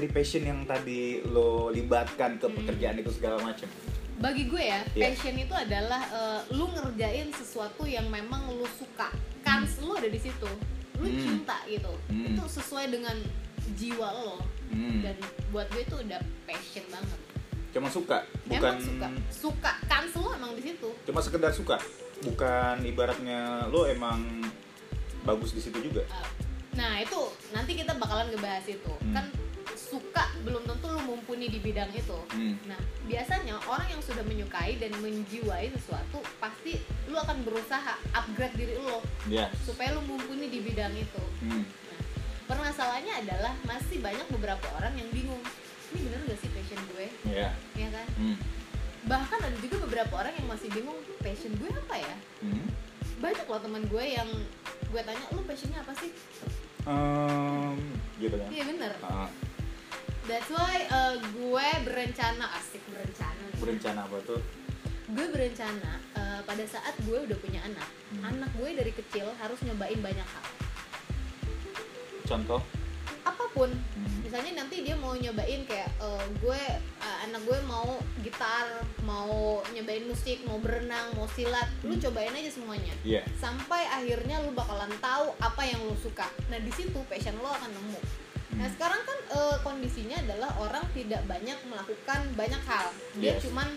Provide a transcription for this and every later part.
dari passion yang tadi lo libatkan ke Hmm. pekerjaan itu segala macam? Bagi gue ya Iya. passion itu adalah eh, lu ngerjain sesuatu yang memang lu suka. Kans lu ada di situ. Lu Hmm. cinta gitu. Hmm. itu sesuai dengan jiwa lo. Hmm. dan buat gue itu udah passion banget. Cuma suka bukan emang suka. Suka. Kans lu emang di situ. Cuma sekedar suka? Bukan ibaratnya lo emang bagus di situ juga? Uh, nah itu nanti kita bakalan ngebahas itu. Hmm. kan suka belum tentu lu mumpuni di bidang itu. Hmm. nah biasanya orang yang sudah menyukai dan menjiwai sesuatu pasti lu akan berusaha upgrade diri lo ya supaya lu mumpuni di bidang itu. Hmm. nah, permasalahannya adalah masih banyak beberapa orang yang bingung ini bener gak sih passion gue? Ya ya kan? Hmm. bahkan ada juga beberapa orang yang masih bingung passion gue apa ya? Hmm. banyak loh teman gue yang gue tanya lu passionnya apa sih? Em, gitu kan? Iya bener. Ah, That's why uh, gue berencana asik berencana. berencana apa tuh Gue berencana uh, pada saat gue udah punya anak, Hmm. anak gue dari kecil harus nyobain banyak hal. contoh Apa pun, Hmm. misalnya nanti dia mau nyobain kayak uh, gue uh, anak gue mau gitar, mau nyobain musik, mau berenang, mau silat, lu Hmm. cobain aja semuanya. Iya. Sampai akhirnya lu bakalan tahu apa yang lu suka. Nah di situ passion lo akan nemu. Nah sekarang kan eh, kondisinya adalah orang tidak banyak melakukan banyak hal. Dia Yes. cuman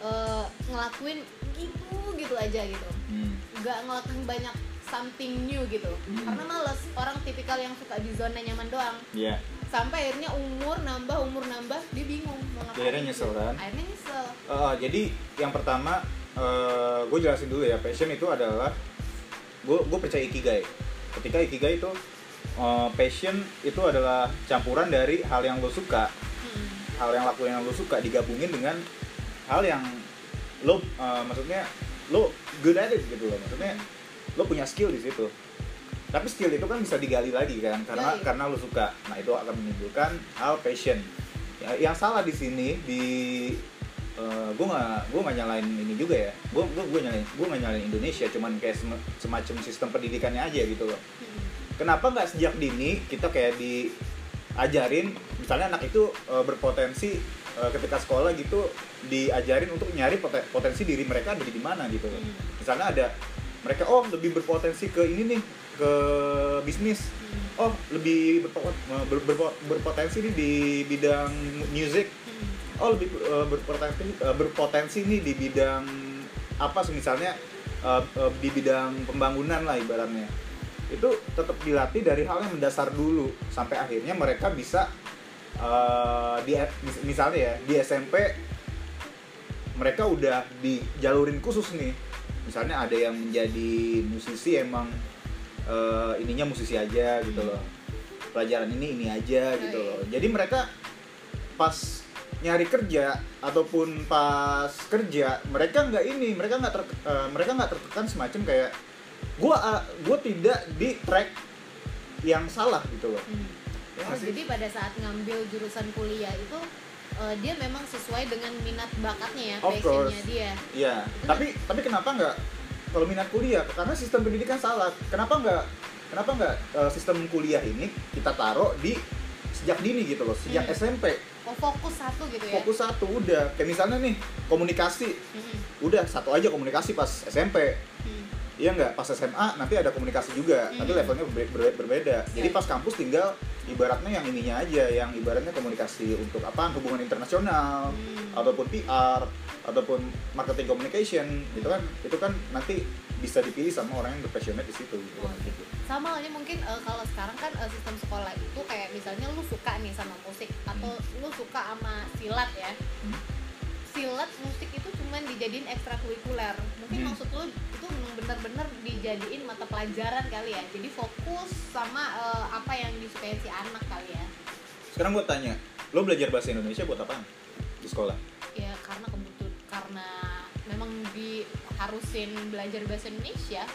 eh, ngelakuin gitu gitu aja gitu. Hmm. Nggak ngelakuin banyak something new gitu. Hmm. Karena males. Orang tipikal yang suka di zona nyaman doang. Iya. Sampai akhirnya umur nambah umur nambah dia bingung mau ngapain. Akhirnya nyesel, kan? Akhirnya nyesel. Eh, jadi yang pertama gue jelasin dulu ya passion itu adalah gue gue percaya ikigai. Ketika ikigai itu eh, passion itu adalah campuran dari hal yang lo suka, Hmm. hal yang lakuin yang lo suka digabungin dengan hal yang lo eh, maksudnya lo good at it gitu loh. Maksudnya lo punya skill di situ. Tapi skill itu kan bisa digali lagi kan karena Gali. karena lo suka. Nah, itu akan menimbulkan hal passion. Ya, yang salah di sini di gue nggak gue nggak nyalain ini juga ya gue gue gue nyalain gue nggak nyalain Indonesia cuman kayak sem- semacam sistem pendidikannya aja gitu loh Hmm. Kenapa nggak sejak dini kita kayak diajarin misalnya anak itu eh, berpotensi eh, ketika sekolah gitu diajarin untuk nyari poten- potensi diri mereka ada di mana gitu Hmm. misalnya ada mereka oh lebih berpotensi ke ini nih ke bisnis Hmm. oh lebih berpo- ber- berpo- berpotensi nih di bidang music Hmm. oh lebih uh, berpotensi uh, berpotensi nih di bidang apa misalnya uh, uh, di bidang pembangunan lah ibaratnya itu tetap dilatih dari hal yang mendasar dulu. Sampai akhirnya mereka bisa uh, di mis- misalnya ya di SMP mereka udah dijalurin khusus nih. Misalnya ada yang menjadi musisi emang uh, ininya musisi aja gitu loh. Pelajaran ini ini aja gitu loh. Jadi mereka pas nyari kerja ataupun pas kerja mereka nggak ini mereka nggak ter, eh, mereka nggak tertekan semacam kayak gua ah, gua tidak di track yang salah gitu loh Hmm. Ya Oh, jadi pada saat ngambil jurusan kuliah itu eh, dia memang sesuai dengan minat bakatnya ya, Of passionnya course. dia. Iya, tapi tapi kenapa nggak kalau minat kuliah? Karena sistem pendidikan salah. Kenapa nggak kenapa nggak eh, sistem kuliah ini kita taruh di sejak dini gitu loh, sejak Hmm. SMP Oh fokus satu gitu ya? fokus satu udah. Kayak misalnya nih komunikasi, Hmm. udah satu aja komunikasi pas SMP. Hmm. Iya nggak pas SMA nanti ada komunikasi juga, tapi Hmm. levelnya berbe- berbe- berbeda. Jadi Ya. pas kampus tinggal ibaratnya yang ininya aja, yang ibaratnya komunikasi untuk apa hubungan internasional Hmm. ataupun PR ataupun marketing communication gitu kan itu kan nanti bisa dipilih sama orang yang berpassionate di situ gitu. Oh, gitu. Sama aja mungkin eh, kalau sekarang kan eh, sistem sekolah itu kayak misalnya lu suka nih sama musik atau lu suka sama silat ya. Hmm. Silat musik itu cuman dijadiin ekstrakurikuler. Mungkin Hmm. maksud lu itu benar-benar dijadiin mata pelajaran kali ya. Jadi fokus sama eh, apa yang disukai si anak kali ya. Sekarang gue tanya, lo belajar bahasa Indonesia buat apa di sekolah? Ya karena kebutuhan karena memang diharusin belajar bahasa Indonesia.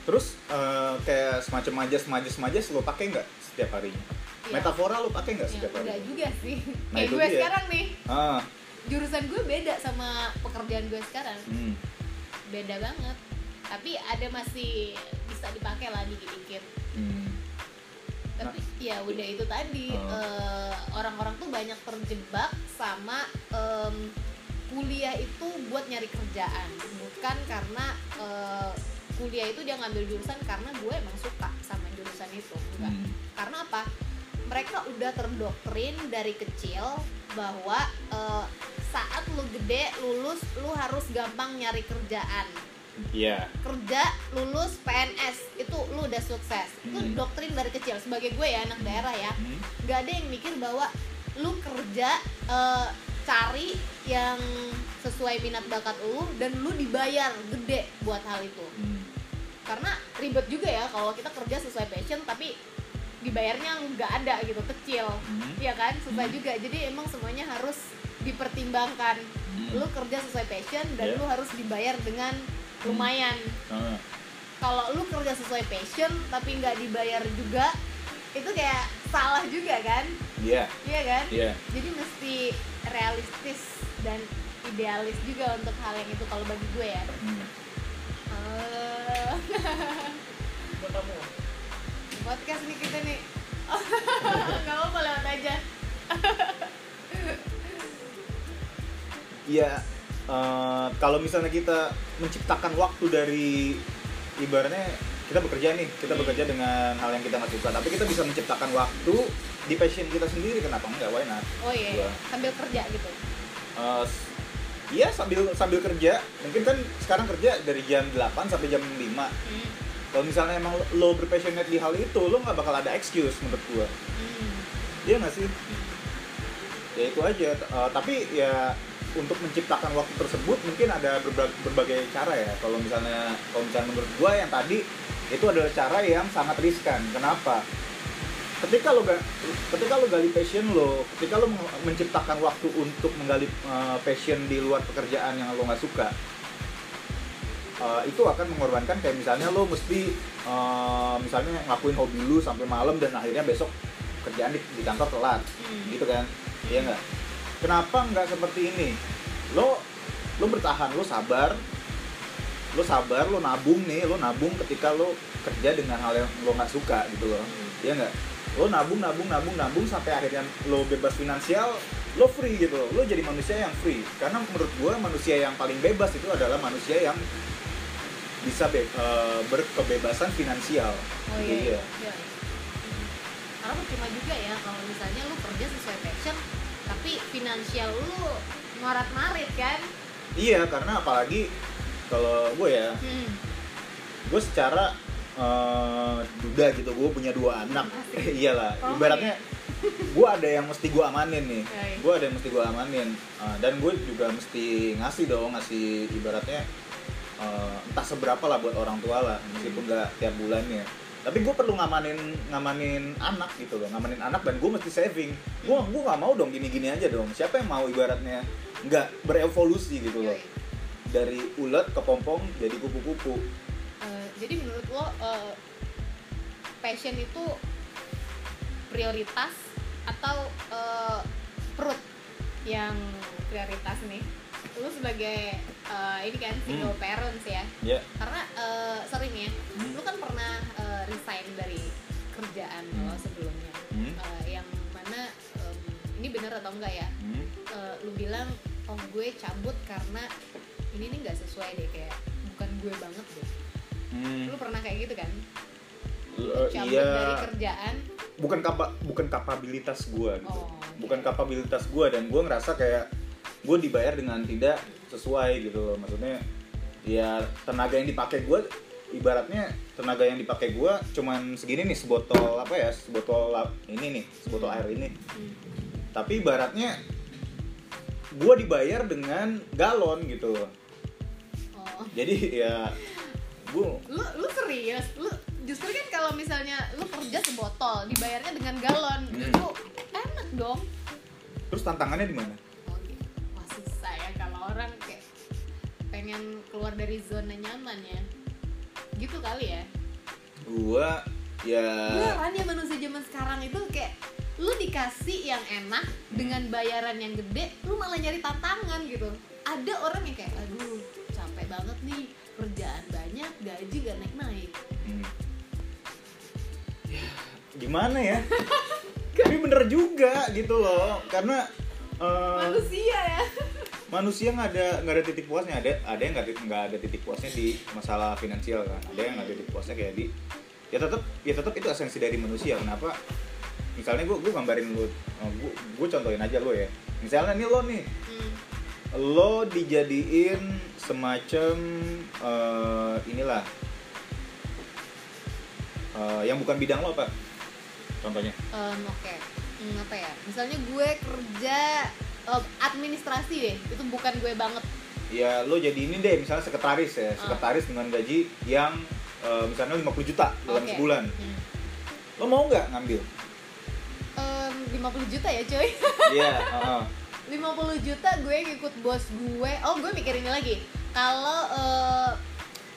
Terus eh, kayak semacam majas majas majas lo pakai nggak setiap harinya? Ya. Metafora lo pakai nggak Ya, setiap enggak harinya? juga sih. Nah, Kayak itu gue dia. sekarang nih. Ah, jurusan gue beda sama pekerjaan gue sekarang hmm. beda banget tapi ada masih bisa dipakai lah dikit-dikit hmm. tapi ya udah itu tadi Oh. eh, banyak terjebak sama em, kuliah itu buat nyari kerjaan bukan karena eh, kuliah itu dia ngambil jurusan karena gue emang suka sama jurusan itu enggak Hmm. karena apa mereka udah terdoktrin dari kecil bahwa eh, saat lu gede lulus lu harus gampang nyari kerjaan Iya. kerja lulus PNS itu lu udah sukses itu Hmm. doktrin dari kecil sebagai gue ya anak daerah ya Hmm. nggak ada yang mikir bahwa lu kerja eh, cari yang sesuai minat bakat lu dan lu dibayar gede buat hal itu Hmm. karena ribet juga ya kalau kita kerja sesuai passion tapi dibayarnya nggak ada gitu kecil Hmm. Iya kan susah Hmm. juga jadi emang semuanya harus dipertimbangkan Hmm. lu kerja sesuai passion dan Iya. lu harus dibayar dengan lumayan Ah. kalau lu kerja sesuai passion tapi nggak dibayar juga itu kayak salah juga kan Iya. iya kan Iya. jadi mesti realistis dan idealis juga untuk hal yang itu kalau bagi gue ya Hmm. Buat kamu podcast nih kita nih nggak apa-apa lewat aja Iya, eh, kalau misalnya kita menciptakan waktu dari ibaratnya kita bekerja nih, kita bekerja dengan hal yang kita nggak suka, tapi kita bisa menciptakan waktu di passion kita sendiri, kenapa enggak? Why not? oh iya, iya. Gua- sambil kerja gitu Eh, s- Iya sambil sambil kerja, mungkin kan sekarang kerja dari jam 8 sampai jam 5 hmm. Kalau misalnya emang lo berpassionate di hal itu, lo nggak bakal ada excuse menurut gua. Hmm. Iya nggak sih? Ya itu aja. Eh, tapi ya untuk menciptakan waktu tersebut mungkin ada berbagai, berbagai cara ya. Kalau misalnya kalau misalnya menurut gua yang tadi itu adalah cara yang sangat riskan. Kenapa? Ketika lo ketika lo gali passion lo, ketika lo menciptakan waktu untuk menggali eh, passion di luar pekerjaan yang lo nggak suka, eh, itu akan mengorbankan kayak misalnya lo mesti eh, misalnya ngakuin hobi lu sampai malam dan akhirnya besok kerjaan di, di kantor telat. Hmm. gitu kan? Iya nggak? Kenapa nggak seperti ini? Lo lo bertahan lo sabar. Lo sabar lo nabung nih lo nabung ketika lo kerja dengan hal yang lo nggak suka gitu loh. Hmm. iya nggak? Lo nabung nabung nabung nabung sampai akhirnya lo bebas finansial lo free gitu lo jadi manusia yang free. Karena menurut gua manusia yang paling bebas itu adalah manusia yang bisa be- eh, berkebebasan finansial Oh Gitu, iya, iya. iya. iya, iya. Hmm. Karena percuma juga ya kalau misalnya lu kerja sesuai passion tapi finansial lu marat-marit kan? Iya, karena apalagi kalau gue ya, Hmm. gue secara eh, duda gitu, gue punya dua anak. Iyalah, Oh, ibaratnya gue ada yang mesti gue amanin nih. Iya, iya. Gue ada yang mesti gue amanin. Eh, dan gue juga mesti ngasih dong, ngasih ibaratnya eh, entah seberapa lah buat orang tua lah, meskipun gak tiap bulannya. Tapi gue perlu ngamanin ngamanin anak gitu loh, ngamanin anak dan gue mesti saving. Gue gue nggak mau dong gini-gini aja dong. Siapa yang mau ibaratnya nggak berevolusi gitu loh Yoi. dari ulet ke pompong jadi kupu-kupu Eh, jadi menurut lo eh, passion itu prioritas atau eh, perut yang prioritas nih? Lu sebagai eh, ini kan single parents ya? ya karena eh, sering ya Hmm. lu kan pernah eh, resign dari kerjaan lo Hmm. sebelumnya Hmm. Eh, yang mana em, ini bener atau enggak ya hmm. Eh, lu bilang oh gue cabut karena ini nih nggak sesuai deh kayak bukan gue banget deh Hmm. lu pernah kayak gitu kan Lu cabut iya dari kerjaan bukan kapa bukan kapabilitas gue gitu oh bukan kapabilitas gue dan gue ngerasa kayak gue dibayar dengan tidak sesuai gitu loh. Maksudnya ya tenaga yang dipakai gue ibaratnya tenaga yang dipakai gue cuman segini nih sebotol apa ya sebotol lap- ini nih sebotol air ini. Tapi ibaratnya gue dibayar dengan galon gitu loh. Oh. Jadi ya gue lu lu serius? Lu justru kan kalau misalnya lu kerja sebotol dibayarnya dengan galon Hmm. itu enak dong. Terus tantangannya di mana orang kayak pengen keluar dari zona nyaman ya. Gitu kali ya. gua ya Beneran ya manusia zaman sekarang itu kayak lu dikasih yang enak dengan bayaran yang gede, lu malah nyari tantangan gitu. Ada orang yang kayak aduh capek banget nih kerjaan banyak gaji gak naik naik Hmm. Ya, gimana ya tapi bener juga gitu loh karena eh, manusia ya manusia nggak ada nggak ada titik puasnya. Ada ada yang nggak nggak ada titik puasnya di masalah finansial kan. Ada yang nggak ada titik puasnya kayak di ya tetap ya tetap itu esensi dari manusia. Kenapa? Misalnya gue gue gambarin lu gue gue contohin aja lo ya. Misalnya nih lo nih Hmm. lo dijadiin semacam eh, inilah eh, yang bukan bidang lo apa? Contohnya. Em, oke Hmm, apa ya? Misalnya gue kerja em, administrasi deh itu bukan gue banget ya lo jadi ini deh misalnya sekretaris ya Ah. sekretaris dengan gaji yang eh, misalnya 50 juta dalam Oke. sebulan Hmm. lo mau nggak ngambil Em, 50 juta ya coy Iya, heeh. 50 juta gue ngikut bos gue oh gue mikir ini lagi kalau eh,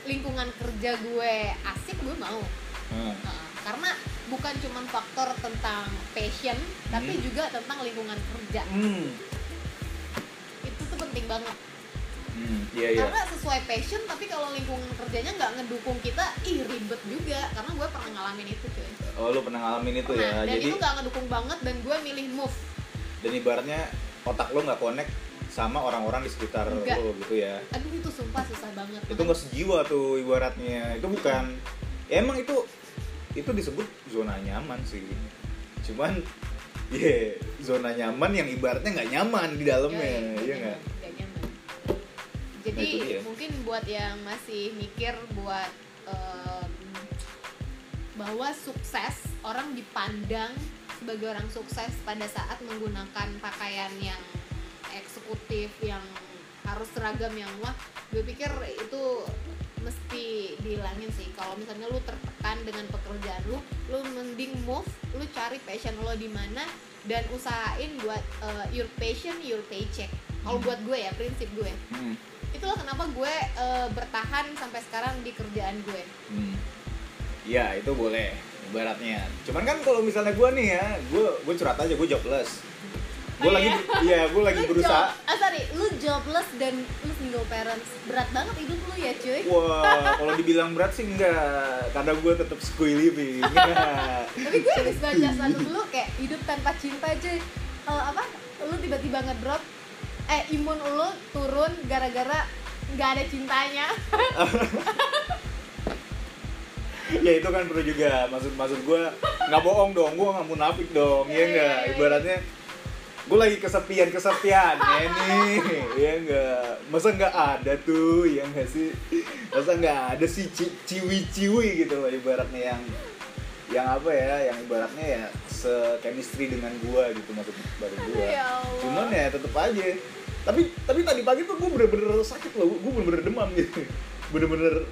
lingkungan kerja gue asik gue mau Heeh. Heeh. karena bukan cuma faktor tentang passion tapi Hmm. juga tentang lingkungan kerja Hmm. itu tuh penting banget Hmm, iya iya. karena sesuai passion tapi kalau lingkungan kerjanya nggak ngedukung kita ih ribet juga karena gue pernah ngalamin itu cuy Oh, lo pernah ngalamin itu Pernah. ya. dan Jadi itu nggak ngedukung banget dan gue milih move dan ibaratnya otak lo nggak connect sama orang-orang di sekitar Enggak. lo gitu ya. aduh itu sumpah susah banget Itu nggak sejiwa tuh ibaratnya. Itu bukan ya emang itu itu disebut zona nyaman sih. Cuman ya zona nyaman yang ibaratnya nggak nyaman di dalamnya, iya nggak? nggak nyaman. jadi Nah, mungkin buat yang masih mikir buat em, bahwa sukses orang dipandang sebagai orang sukses pada saat menggunakan pakaian yang eksekutif yang harus seragam yang wah gue pikir itu mesti dihilangin sih kalau misalnya lu tertekan dengan pekerjaan lu lu mending move lu cari passion lo di mana dan usahain buat uh, your passion your paycheck kalau Hmm. buat gue ya prinsip gue Hmm. itulah kenapa gue uh, bertahan sampai sekarang di kerjaan gue Hmm. Ya itu boleh ibaratnya. Cuman kan kalau misalnya gue nih ya, gue gue curhat aja gue jobless. Gue lagi, iya? iya gue lagi lu berusaha. job, ah sorry lu jobless dan lu single parents berat banget hidup lu ya cuy Wah, kalau dibilang berat sih enggak, karena gue tetap school living. tapi gue habis baca satu dulu kayak hidup tanpa cinta cuy Eh, apa lu tiba-tiba ngedrop eh imun lu turun gara-gara nggak ada cintanya ya itu kan perlu juga maksud maksud gue nggak bohong dong, gue nggak munafik dong, ya enggak. iya, iya. Ibaratnya gue lagi kesepian kesepian ya nih, ya enggak. Masa nggak ada tuh, ya enggak sih? Masa nggak ada sih ci- ciwi-ciwi gitu loh ibaratnya yang yang apa ya, yang ibaratnya ya se-chemistry dengan gua gitu maksud baru gua. Ya. Cuman ya tetep aja. Tapi tapi tadi pagi tuh gue bener-bener sakit loh, gue bener-bener demam gitu. Bener-bener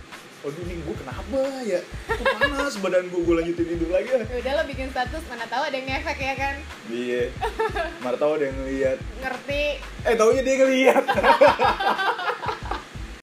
Aduh ini gue kenapa ya? Kok panas badan gue, gue lanjutin tidur lagi. Ya udah lo bikin status mana tahu ada yang ngefek ya kan Iya. Mana tahu ada yang ngeliat. ngerti Eh taunya dia ngeliat.